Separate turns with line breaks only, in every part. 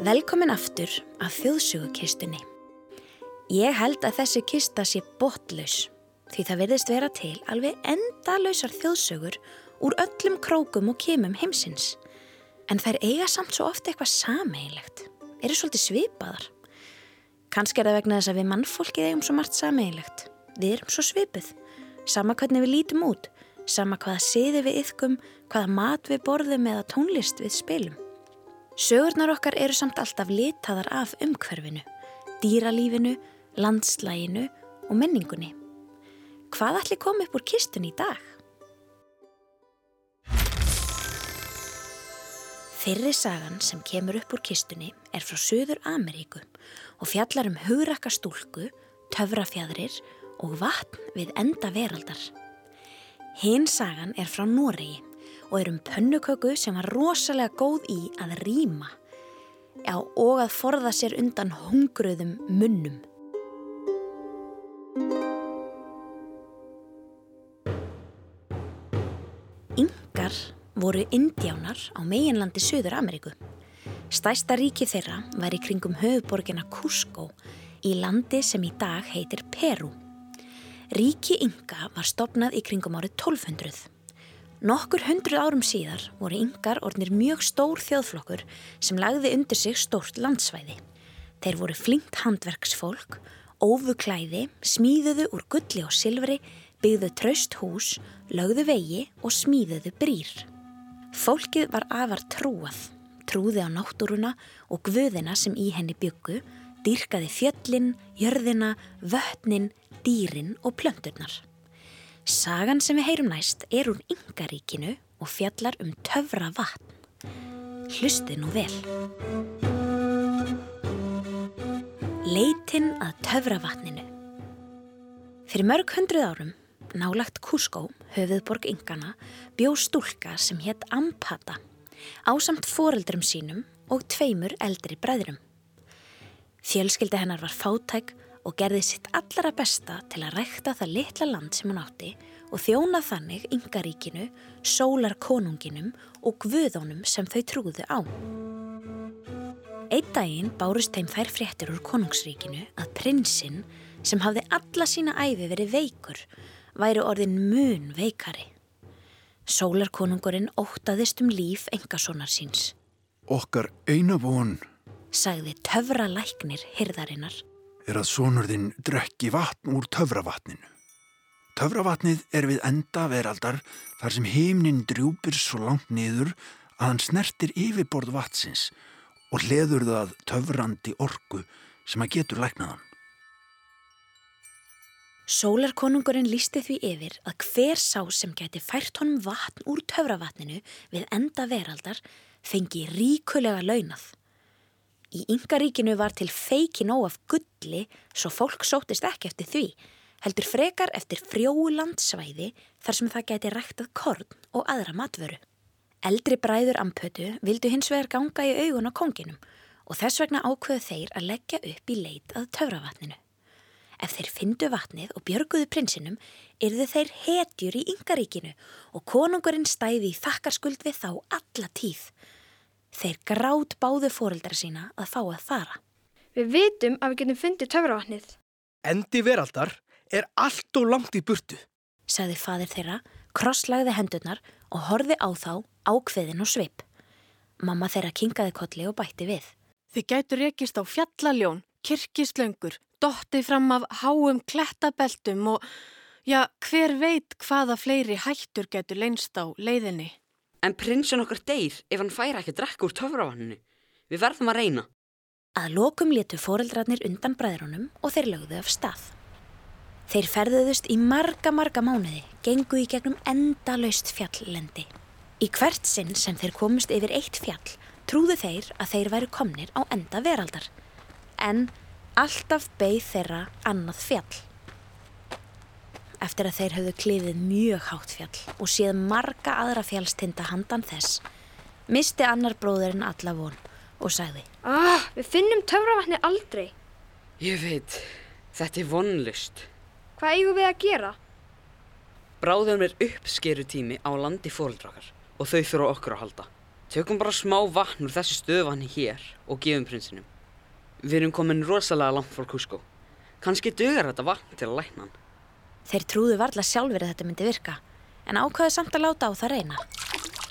Velkomin aftur að þjóðsögukistunni. Ég held að þessi kista sé botlaus því það verðist vera til alveg endalausar þjóðsögur úr öllum krókum og kemum heimsins. En þær eiga samt svo ofta eitthvað sameigilegt, eru svolítið svipaðar. Kanski er það vegna þess að við mannfólkið eigum svo margt sameigilegt. Við erum svo svipið, sama hvernig við lítum út, sama hvaða siði við yfkum, hvaða mat við borðum eða tónlist við spilum. Sögurnar okkar eru samt alltaf litaðar af umhverfinu, dýralífinu, landslæginu og menningunni. Hvað ætli kom upp úr kistun í dag? Fyrri sagan sem kemur upp úr kistunni er frá Suður Ameríku og fjallar um hugrakka stúlku, töfrafjadrir og vatn við enda veraldar. Hinn sagan er frá Noregi og er um pönnuköku sem var rosalega góð í að rýma Já, og að forða sér undan hungruðum munnum. Yngar voru indjánar á meginlandi Suður Ameríku. Stæsta ríki þeirra var í kringum höfuborgina Cusco í landi sem í dag heitir Peru. Ríki Ynga var stopnað í kringum árið 1200. Nokkur hundruð árum síðar voru yngar orðnir mjög stór þjóðflokkur sem lagði undir sig stórt landsvæði. Þeir voru flinkt handverksfólk, ófu klæði, smíðuðu úr gulli og silfri, byggðu traust hús, lögðu vegi og smíðuðu brýr. Fólkið var afar trúað, trúði á náttúruna og guðina sem í henni byggu, dýrkaði fjöllin, jörðina, vötnin, dýrin og plönturnar. Sagan sem við heyrum næst er úr yngaríkinu og fjallar um töfra vatn. Hlusti nú vel. Leitin að töfra vatninu. Fyrir mörg hundruð árum, nálagt Cusco, höfuðborg yngana, bjó stúlka sem hétt Ampata, ásamt foreldrum sínum og tveimur eldri bræðrum. Fjölskylda hennar var fátæk og gerði sitt allra besta til að rekta það litla land sem hún átti og þjóna þannig yngaríkinu, sólarkonunginum og guðónum sem þau trúðu á. Einn daginn bárust þeim þær fréttir úr konungsríkinu að prinsinn sem hafði alla sína æfi verið veikur væri orðin mun veikari. Sólarkonungurinn ótaðist um líf engasónar síns.
Okkar eina von,
sagði töfra læknir hirðarinnar
er að sonurðinn drekki vatn úr töfravatninu. Töfravatnið er við enda veraldar þar sem heimnin drjúpir svo langt niður að hann snertir yfirborð vatsins og leður það töfrandi orgu sem að getur læknaðan.
Sólarkonungurinn lísti því yfir að hver sá sem geti fært honum vatn úr töfravatninu við enda veraldar fengi ríkulega launað. Í yngaríkinu var til feiki nóg af gulli svo fólk sótist ekki eftir því, heldur frekar eftir frjóulandsvæði þar sem það geti ræktað korn og aðra matvöru. Eldri bræður ampötu vildu hins vegar ganga í augun á konginum og þess vegna ákveðu þeir að leggja upp í leit að töfravatninu. Ef þeir fyndu vatnið og björguðu prinsinum, yrðu þeir hetjur í yngaríkinu og konungurinn stæði í þakkarskuld við þá alla tíð. Þeir grátt báðu fóreldra sína að fá að fara.
Við vitum að við getum fundið töfravatnið.
Endi veraldar er allt og langt í burtu,
sagði fadir þeirra, krosslagði hendurnar og horfi á þá ákveðin og svip. Mamma þeirra kingaði kolli og bætti við.
Þið gætur rekist á fjallaljón, kirkislöngur, dotti fram af háum klettabeltum og já, hver veit hvaða fleiri hættur getur leinst á leiðinni.
En prinsun okkar deyr ef hann færa ekki að drekka úr töfravanninu. Við verðum að reyna.
Að lokum letu foreldrarnir undan bræðrunum og þeir lögðu af stað. Þeir ferðuðust í marga, marga mánuði, gengu í gegnum endalaust fjalllendi. Í hvert sinn sem þeir komust yfir eitt fjall, trúðu þeir að þeir væru komnir á enda veraldar. En alltaf beigð þeirra annað fjall. Eftir að þeir höfðu klifið mjög hátt fjall og séð marga aðra fjallstinda handan þess, misti annar bróðurinn alla von og sagði
Ah, við finnum töfravatni aldrei.
Ég veit, þetta er vonlust.
Hvað eigum við að gera?
Bráðum er uppskeru tími á landi fóreldrakar og þau þurfa okkur að halda. Tökum bara smá vatn úr þessu stöðvanni hér og gefum prinsinum. Við erum komin rosalega langt frá Cusco. Kanski dugar þetta vatn til að lækna hann.
Þeir trúðu varla sjálfur að þetta myndi virka, en ákvaðu samt að láta á það reyna.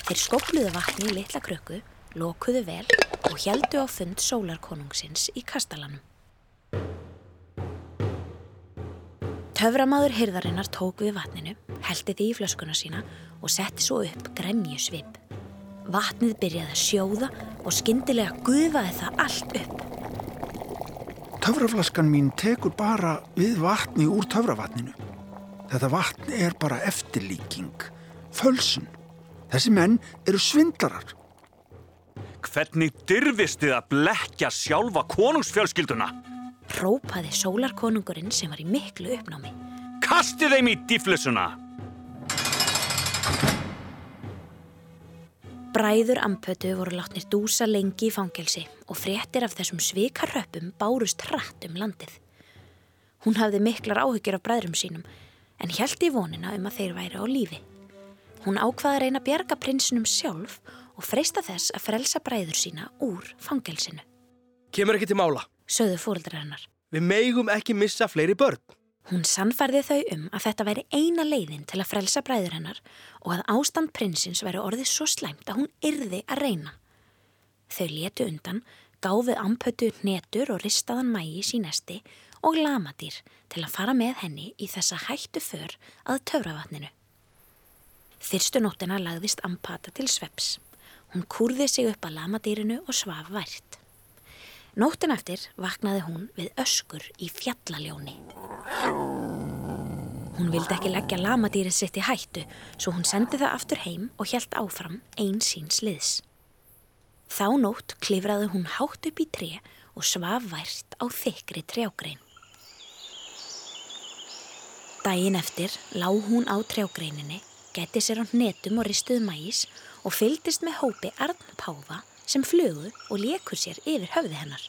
Þeir skopluðu vatni í litla kröku, lokuðu vel og heldu á fund sólarkonungsins í kastalanum. Töframaður hyrðarinnar tók við vatninu, heldi því í flöskuna sína og setti svo upp grenju svip. Vatnið byrjaði að sjóða og skyndilega gufaði það allt upp.
Töfraflaskan mín tekur bara við vatni úr töfravatninu. Þetta vatn er bara eftirlíking, fölsun. Þessi menn eru svindlarar.
Hvernig dyrfist þið að blekja sjálfa konungsfjölskylduna?
Rópaði sólarkonungurinn sem var í miklu uppnámi.
Kastið þeim í dýflusuna!
Bræður Ampötu voru látnir dúsa lengi í fangelsi og fréttir af þessum svikarröppum bárust hratt um landið. Hún hafði miklar áhyggjur af bræðrum sínum en held í vonina um að þeir væri á lífi. Hún ákvaði að reyna bjarga prinsinum sjálf og freista þess að frelsa bræður sína úr fangelsinu.
Kemur ekki til mála.
Söðu fóreldrar hennar.
Við megum ekki missa fleiri börn.
Hún sannfærði þau um að þetta væri eina leiðin til að frelsa bræður hennar og að ástand prinsins væri orðið svo slæmt að hún yrði að reyna. Þau letu undan, gáfið ampötu netur og ristaðan mægi sínesti og lamadýr til að fara með henni í þessa hættu för að töfravatninu. Þyrstu nóttina lagðist ampata til sveps. Hún kurði sig upp að lamadýrinu og svaf vært. Nóttin eftir vaknaði hún við öskur í fjallaljóni. Hún vildi ekki leggja lamadýrið sitt í hættu svo hún sendi það aftur heim og hjælt áfram einn síns liðs. Þá nótt klifraði hún hátt upp í tre og svaf vært á þykri trjágrein. Dægin eftir lág hún á trjágreininni, geti sér á netum og ristuð mægis og fyldist með hópi arnpáfa sem flugu og lekur sér yfir höfði hennar.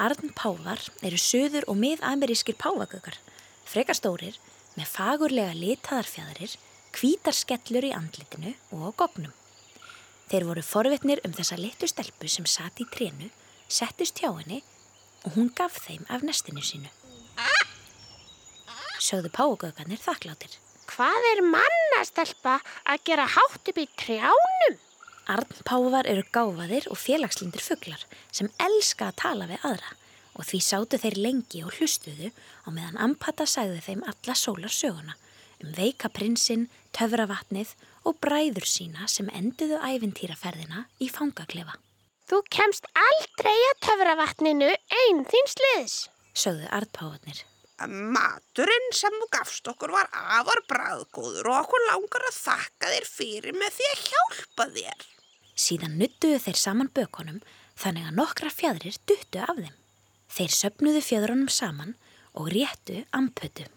Arnpáfar eru söður og mið-amerískir páfagökar, frekastórir með fagurlega litaðarfjæðarir, hvítar skellur í andlitinu og á gopnum. Þeir voru forvitnir um þessa litu stelpu sem sati í trénu, settist hjá henni og hún gaf þeim af nestinu sínu. Sögðu páfagökarnir þakkláttir.
Hvað er mannastelpa að gera hátt upp í trjánum?
Arnpáfar eru gáfaðir og félagslindir fugglar sem elska að tala við aðra og því sátu þeir lengi og hlustuðu og meðan Ampata sagði þeim alla sólarsöguna um veika prinsinn, töfravatnið og bræður sína sem enduðu æfintýraferðina í fangaklefa.
Þú kemst aldrei að töfravatninu einn þín sliðs,
sögðu Arnpáfarnir.
Maturinn sem þú gafst okkur var afar bræðgóður og okkur langar að þakka þér fyrir með því að hjálpa þér.
Síðan nuttuðu þeir saman bökunum þannig að nokkra fjadrir duttu af þeim. Þeir söpnuðu fjöðrunum saman og réttu ampötu.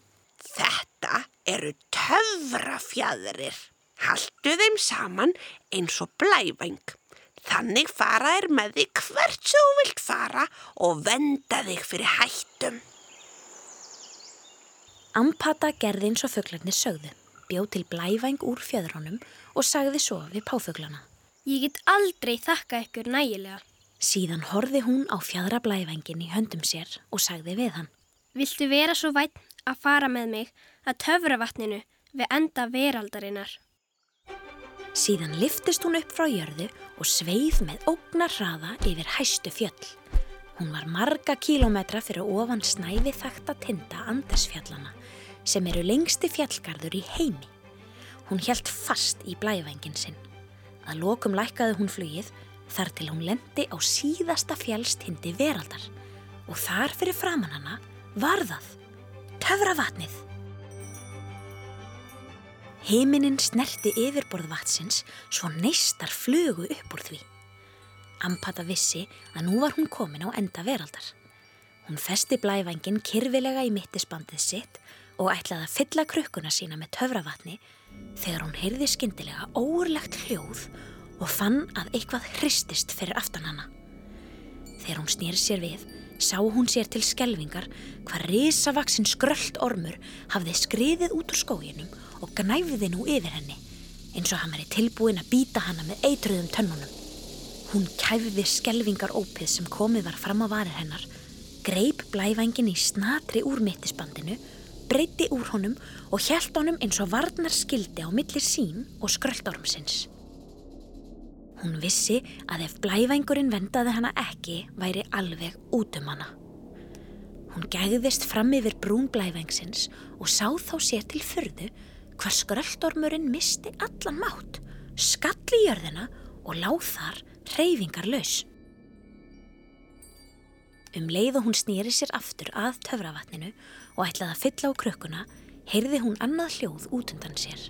Þetta eru töfrafjadrir. Haldu þeim saman eins og blævæng. Þannig fara þér með því hvert sem þú vilt fara og venda þig fyrir hættum.
Ampata gerði eins og fugglarnir sögðu, bjóð til blævæng úr fjöðrunum og sagði svo við páfuglana.
Ég get aldrei þakka ykkur nægilega.
Síðan horfi hún á fjadra blæfengin í höndum sér og sagði við hann.
Viltu vera svo vætt að fara með mig að töfra vatninu við enda veraldarinnar?
Síðan liftist hún upp frá jörðu og sveið með ógnar hraða yfir hæstu fjöll. Hún var marga kílometra fyrir ofan snæfi þakta tinda Andesfjallana sem eru lengsti fjallgarður í heimi. Hún helt fast í blæfengin sinn. Að lokum lækkaði hún flugið þar til hún lendi á síðasta fjálstindi veraldar og þar fyrir framann hana var það töfravatnið. Heiminin snerti yfirborð vatsins svo neistar flugu upp úr því. Ampata vissi að nú var hún komin á enda veraldar. Hún festi blæfængin kyrfilega í mittisbandið sitt og ætlaði að fylla krukkuna sína með töfravatni þegar hún heyrði skyndilega óurlegt hljóð og fann að eitthvað hristist fyrir aftan hana. Þegar hún snýr sér við, sá hún sér til skelvingar hvað risavaksinn skröllt ormur hafði skriðið út úr skóginum og gnæfiði nú yfir henni, eins og hann veri tilbúin að býta hana með eitruðum tönnunum. Hún kæfði skelvingar ópið sem komið var fram á varir hennar, greip blævængin í snatri úr mittisbandinu, breyti úr honum og hjælt honum eins og varnar skildi á millir sín og skröldormsins. Hún vissi að ef blævængurinn vendaði hana ekki væri alveg út um hana. Hún gæðist fram yfir brún blævængsins og sá þá sér til fyrðu hvar skröldormurinn misti allan mátt, skall í jörðina og láð þar reyfingar laus. Um leið og hún snýri sér aftur að töfravatninu og ætlaði að fylla á krökkuna, heyrði hún annað hljóð út undan sér.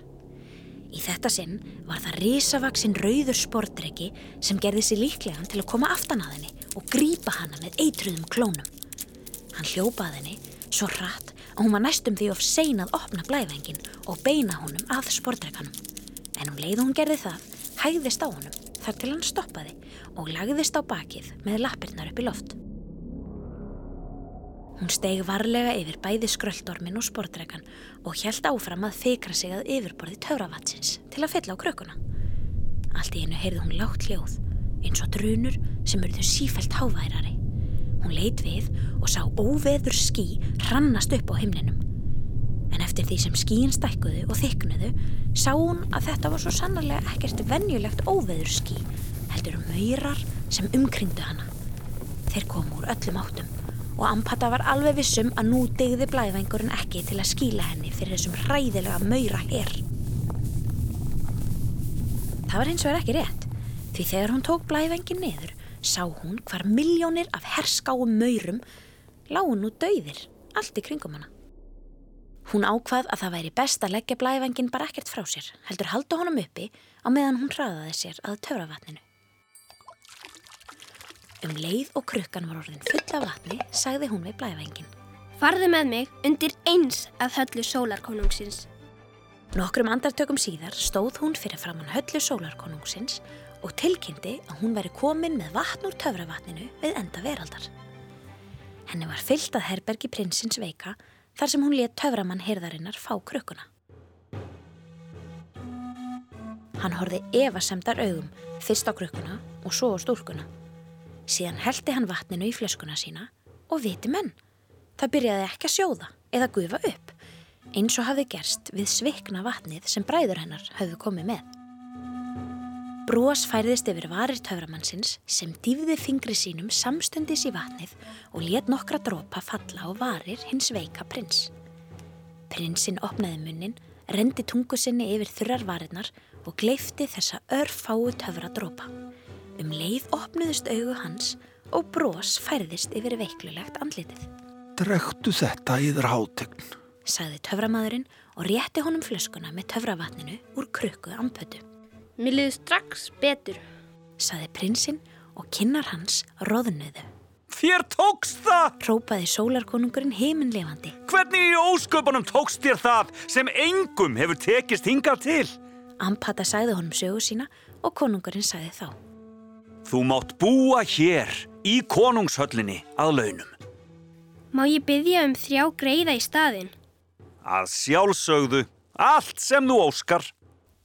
Í þetta sinn var það risavaksinn rauður sportdreki sem gerði sér líklegan til að koma aftan að henni og grípa hana með eitruðum klónum. Hann hljópaði henni svo hratt að hún var næstum því of sein að opna blæfengin og beina honum að sportdrekanum. En um leið hún gerði það, hægðist á honum þar til hann stoppaði og lagðist á bakið með lappirnar upp í loft. Hún steg varlega yfir bæði skröldormin og sportrekan og hjælt áfram að feikra sig að yfirborði töfravatsins til að fylla á krökkuna. Allt í hennu heyrði hún lágt hljóð, eins og drunur sem urðu sífælt háværari. Hún leit við og sá óveður skí hrannast upp á himninum. En eftir því sem skíin stækkuðu og þyknuðu, sá hún að þetta var svo sannarlega ekkert venjulegt óveður skí, heldur um möyrar sem umkringdu hana. Þeir komu úr öllum áttum og Ampata var alveg vissum að nú degði blæðvængurinn ekki til að skíla henni fyrir þessum hræðilega möyra hér. Það var hins vegar ekki rétt, því þegar hún tók blæðvængin niður sá hún hvar miljónir af herskáum möyrum lágu nú dauðir allt í kringum hana. Hún ákvað að það væri best að leggja blæðvængin bara ekkert frá sér, heldur halda honum uppi á meðan hún hraðaði sér að töfravatninu. Um leið og krukkan var orðin full af vatni, sagði hún við blæðvængin.
Farðu með mig undir eins að höllu sólarkonungsins.
Nokkrum andartökum síðar stóð hún fyrir framann höllu sólarkonungsins og tilkynnti að hún veri komin með vatn úr töfravatninu við enda veraldar. Henni var fyllt að herbergi prinsins veika þar sem hún let töframann hirðarinnar fá krukkuna. Hann horfi evasemdar augum fyrst á krukkuna og svo á stúlkuna. Síðan heldi hann vatninu í flöskuna sína og viti menn. Það byrjaði ekki að sjóða eða gufa upp, eins og hafði gerst við svikna vatnið sem bræður hennar hafði komið með. Brós færðist yfir varir töframannsins sem dýfði fingri sínum samstundis í vatnið og let nokkra drópa falla á varir hins veika prins. Prinsinn opnaði munnin, rendi tungu sinni yfir þurrar varirnar og gleifti þessa örfáu töfra drópa. Um leið opnuðust augu hans og brós færðist yfir veiklulegt andlitið.
Drektu þetta í þér hátegn,
sagði töframadurinn og rétti honum flöskuna með töfravatninu úr krukku ampötu.
Mér liður strax betur.
Saði prinsinn og kinnar hans roðnuðu.
Þér tókst það!
Rópaði sólarkonungurinn heiminlefandi.
Hvernig í ósköpunum tókst þér það sem engum hefur tekist hingað til?
Ampata sagði honum sögu sína og konungurinn sagði þá.
Þú mátt búa hér í konungshöllinni að launum.
Má ég byggja um þrjá greiða í staðin?
Að sjálfsögðu, allt sem þú óskar.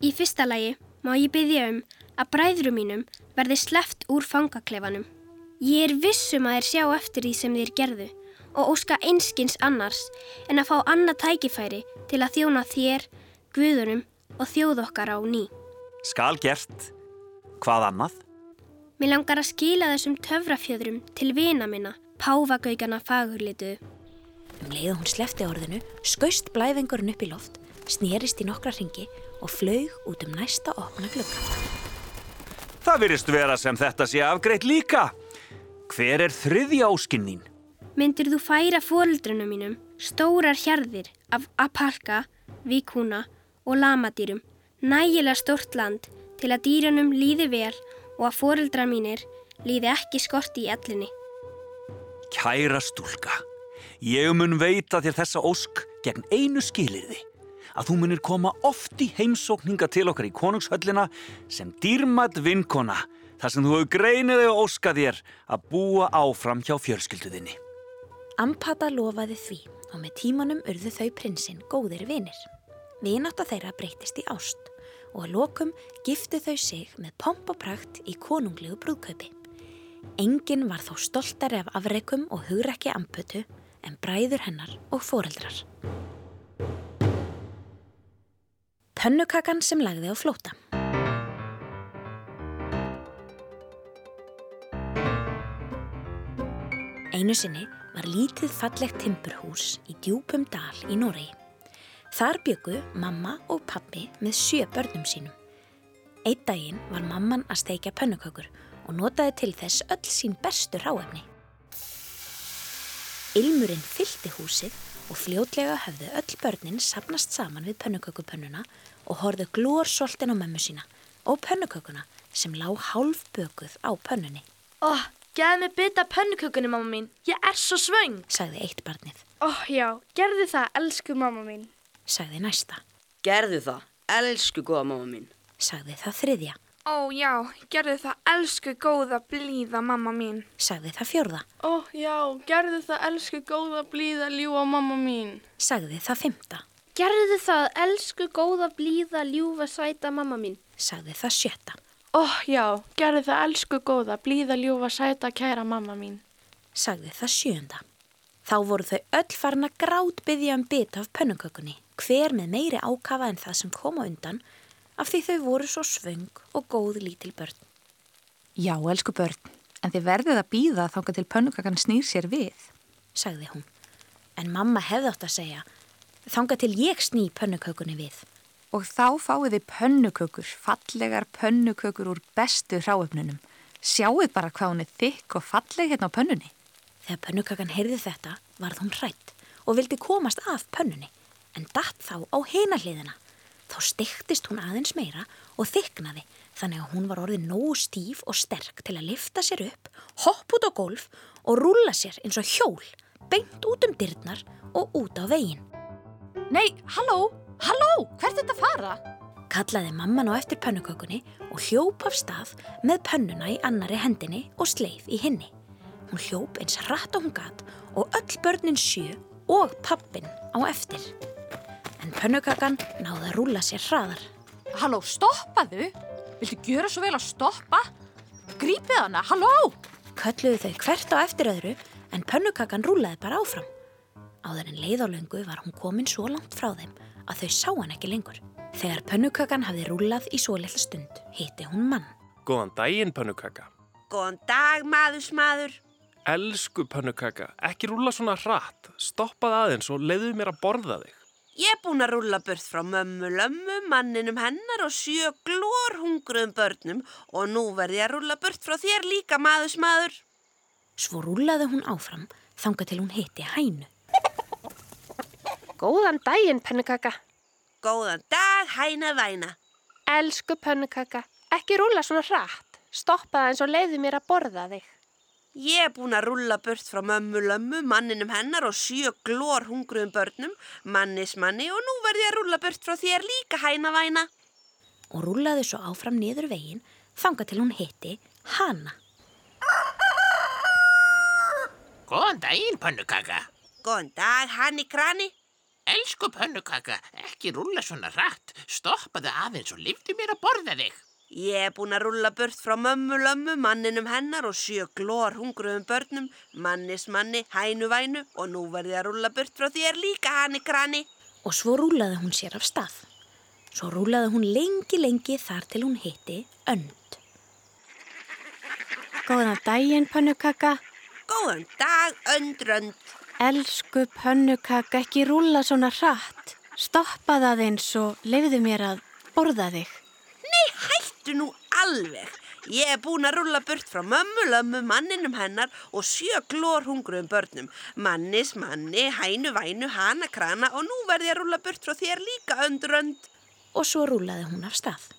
Í fyrsta lagi má ég byggja um að bræðrum mínum verði sleft úr fangaklefanum. Ég er vissum að þeir sjá eftir því sem þeir gerðu og óska einskins annars en að fá annað tækifæri til að þjóna þér, guðunum og þjóð okkar á ný.
Skal gert. Hvað annað?
Mér langar að skila þessum töfrafjöðrum til vina minna, páfagaugana fagurlituðu.
Um leið hún slefti orðinu, skaust blæfengurinn upp í loft, snýrist í nokkra ringi og flaug út um næsta opna glugga.
Það virðist vera sem þetta sé afgreitt líka. Hver er þriðja áskinn þín?
Myndir þú færa fóreldrunum mínum stórar hjarðir af apalka, vikúna og lamadýrum, nægilega stort land til að dýrunum líði vel og að fóreldrar mínir líði ekki skorti í ellinni.
Kæra stúlka, ég mun veita þér þessa ósk gegn einu skilirði að þú munir koma oft í heimsókninga til okkar í konungshöllina sem dýrmat vinkona þar sem þú hefur greiniði og óska þér að búa áfram hjá fjölskylduðinni.
Ampata lofaði því og með tímanum urðu þau prinsinn góðir vinir. Vinátt að þeirra breytist í ást og að lokum giftu þau sig með pomp og prakt í konunglegu brúðkaupi. Engin var þó stoltari af afreikum og hugrekki ampötu en bræður hennar og foreldrar. Pönnukakan sem lagði á flóta. Einu sinni var lítið fallegt timburhús í djúpum dal í Noregi. Þar byggu mamma og pappi með sjö börnum sínum. Eitt daginn var mamman að steikja pönnukökur og notaði til þess öll sín bestu ráefni. Ilmurinn fyldi húsið og fljótlega höfðu öll börnin sapnast saman við pönnukökupönnuna og horðu glórsoltin á mömmu sína og pönnukökuna sem lág hálf bökuð á pönnunni,
Ó, geði mig bita pönnukökunni, mamma mín. Ég er svo svöng.
sagði eitt barnið,
Ó, já, gerðu það, elsku mamma mín.
Sagði næsta,
Gerðu það, elsku góða mamma mín.
sagði það þriðja,
Ó já, gerðu það elsku góða blíða mamma mín.
sagði það fjórða,
Ó, já, gerðu það elsku góða blíða ljúa mamma mín.
sagði það fymta,
Gerðu það, elsku góða blíða ljúfa sæta mamma mín.
sagði það sjötta,
Ó, já, gerðu það elsku góða blíða ljúfa sæta kæra mamma mín.
sagði það sjönda. Þá voru þau öll farin að grát byggja um bit af pönnukökunni, hver með meiri ákafa en það sem kom á undan, af því þau voru svo svöng og góð lítil börn.
Já, elsku börn, en þið verðið að býða þángar til pönnukakan snýr sér við.
sagði hún. En mamma hefði átt að segja, þanga til ég sný pönnukökunni við.
Og þá fáið þið pönnukökur, fallegar pönnukökur úr bestu hráöfnunum. Sjáuð bara hvað hún er þykk og falleg hérna á pönnunni.
Þegar pönnukakan heyrði þetta varð hún hrætt og vildi komast af pönnunni, en datt þá á hina hliðina. Þá styktist hún aðeins meira og þyknaði, þannig að hún var orðið nógu stíf og sterk til að lifta sér upp, hopp út á golf og rúlla sér eins og hjól, beint út um dyrnar og út á veginn.
Nei, halló, halló, hvert er þetta að fara?
Kallaði mamman á eftir pönnukökunni og hljóp af stað með pönnuna í annari hendinni og sleif í hinni. Hún hljóp eins hratt og hún gat og öll börnin sjö og pappin á eftir. En pönnukakan náði að rúla sér hraðar.
Halló, stoppaðu. Viltu gjöra svo vel að stoppa? Grípið hana, halló!
Kölluðu þau hvert á eftir öðru en pönnukakan rúlaði bara áfram. Áður en leið á löngu var hún komin svo langt frá þeim að þau sá hann ekki lengur. Þegar pönnukakan hafði rúlað í svo litla stund, hitti hún mann.
Góðan daginn, pönnukaka.
Góðan dag, maðurs maður.
Elsku pönnukaka, ekki rúla svona hratt. Stoppað aðeins og leiðu mér að borða þig.
Ég er búin að rúlla burt frá mömmu lömmu, manninum hennar og sjö glór hungruðum börnum og nú verði ég að rúlla burt frá þér líka, maður.
Svo rúlaði hún áfram þanga til hún hitti hænu.
Góðan daginn, pönnukaka.
Góðan dag, hæna væna.
Elsku pönnukaka, ekki rúla svona hratt. Stoppaði eins og leiði mér að borða þig.
Ég er búin að rúlla burt frá mömmu lömmu, manninum hennar og sjö glór hungruðum börnum, mannismanni og nú verði ég að rúlla burt frá þér líka, hæna væna.
Og rúlaði svo áfram niður veginn þanga til hún hitti hana.
Góðan daginn, pönnukaka.
Góðan dag, hanni krani.
Elsku pönnukaka, ekki rúlla svona hratt. Stoppaðu aðeins og liftu mér að borða þig.
Ég er búin að rúlla burt frá mömmu lömmu, manninum hennar og sjö glór hungruðum börnum, mannismanni, hænuvænu og nú verði að rúlla burt frá þér líka, hanni krani.
Og svo rúlaði hún sér af stað. Svo rúlaði hún lengi, lengi þar til hún hitti önd.
Góðan daginn, pönnukaka.
Góðan dag, öndrönd.
Elsku pönnukaka, ekki rúla svona hratt. Stoppaði aðeins og leiðu mér að borða þig.
Hættu nú alveg. Ég er búin að rúlla burt frá mömmu, lömmu, manninum hennar og sjö glór hungruðum börnum. Mannis, manni, hænu, vænu, hana, krana og nú verði ég að rúlla burt frá þér líka öndrönd.
Og svo rúlaði hún af stað.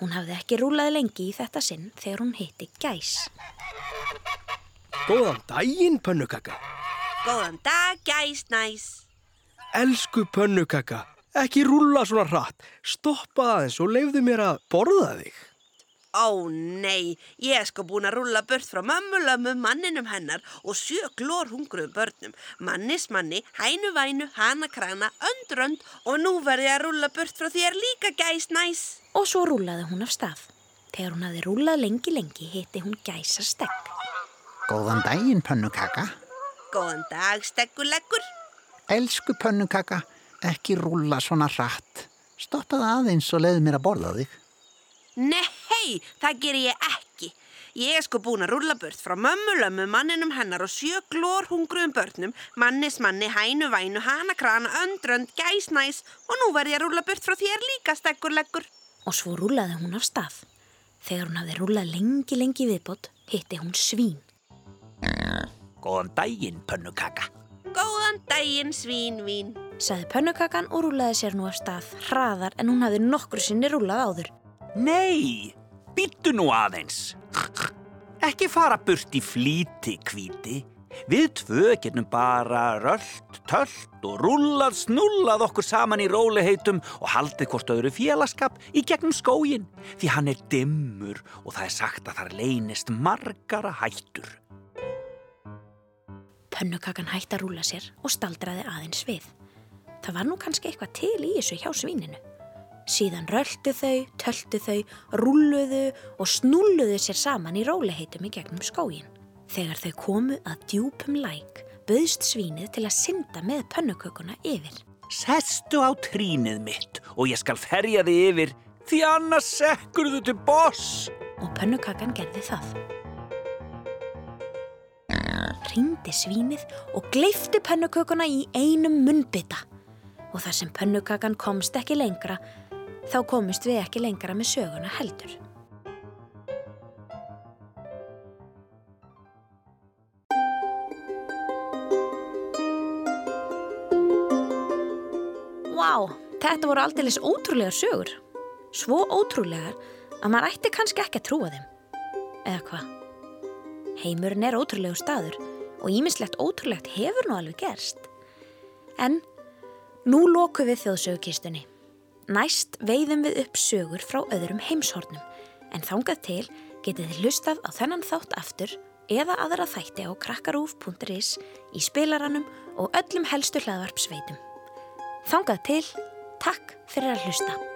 Hún hafði ekki rúlaði lengi í þetta sinn þegar hún hitti gæs.
Góðan daginn, pönnukaka.
Góðan dag, gæs næs.
Elsku pönnukaka, ekki rúlla svona hratt. Stoppa aðeins og leifðu mér að borða þig.
Ó nei, ég er sko búin að rúlla burt frá mömmu, lömmu, manninum hennar og sjö glór hungruðum börnum. Mannismanni, hænu, vænu, hana, krana, öndrönd og nú verði ég að rúlla burt frá þér líka gæs næs.
og svo rúlaði hún af stað. Þegar hún hafði rúlað lengi lengi hitti hún gæsa stegg.
Góðan daginn, pönnukaka.
Góðan dag, stegguleggur.
Elsku pönnukaka, ekki rúlla svona hratt. Stoppaði aðeins og leiði mér að borða þig.
Nei, það ger ég ekki. Ég er sko búin að rúlla burt frá mömmu, lömmu, manninum hennar og sjö glór hungruðum börnum, mannis, manni, hænu, vænu, hana, krana, öndrönd, gæs, næs og nú verð ég að rúlla burt frá þér líka, stegguleggur.
Og svo rúlaði hún af stað. Þegar hún hafði rúlað lengi lengi viðbót hitti hún svín.
Góðan daginn, pönnukaka.
Góðan daginn, svín, vín.
Saði pönnukakan og rúlaði sér nú af stað hraðar en hún hafði nokkru sinni rúlað áður.
Nei, býttu nú aðeins. Ekki fara burt í flíti, kvíti. Við tvö getum bara röllt, töllt og rúllað, snullað okkur saman í róliheitum og haldið hvort öðru félagskap í gegnum skógin. Því hann er dimmur og það er sagt að þar leynist margara hættur.
Pönnukakan hætti að rúla sér og staldraði aðeins við. Það var nú kannski eitthvað til í þessu hjá svíninu. Síðan röldu þau, töltu þau, rúluðu og snúluðu sér saman í róliheitum í gegnum skógin. Þegar þau komu að djúpum læk, bauðst svínið til að synda með pönnukökuna yfir.
Sestu á trínið mitt og ég skal ferja þig yfir því annars sekkur þú til boss.
Og pönnukakan gerði það. Ringdi svínið og gleifti pönnukökuna í einum munnbytta. Og þar sem pönnukakan komst ekki lengra, þá komist við ekki lengra með söguna heldur. Vá, þetta voru aldeilis ótrúlegar sögur. Svo ótrúlegar að maður ætti kannski ekki að trúa þeim. Eða hvað? Heimurinn er ótrúlegu staður og ímislegt ótrúlegt hefur nú alveg gerst. En nú lokum við þjóðsögukistunni. Næst veiðum við upp sögur frá öðrum heimshornum en þangað til getið þið hlustað á þennan þátt aftur eða aðra þætti á krakkarúf.is í spilaranum og öllum helstu hlaðvarp sveitum. Þangað til, takk fyrir að hlusta.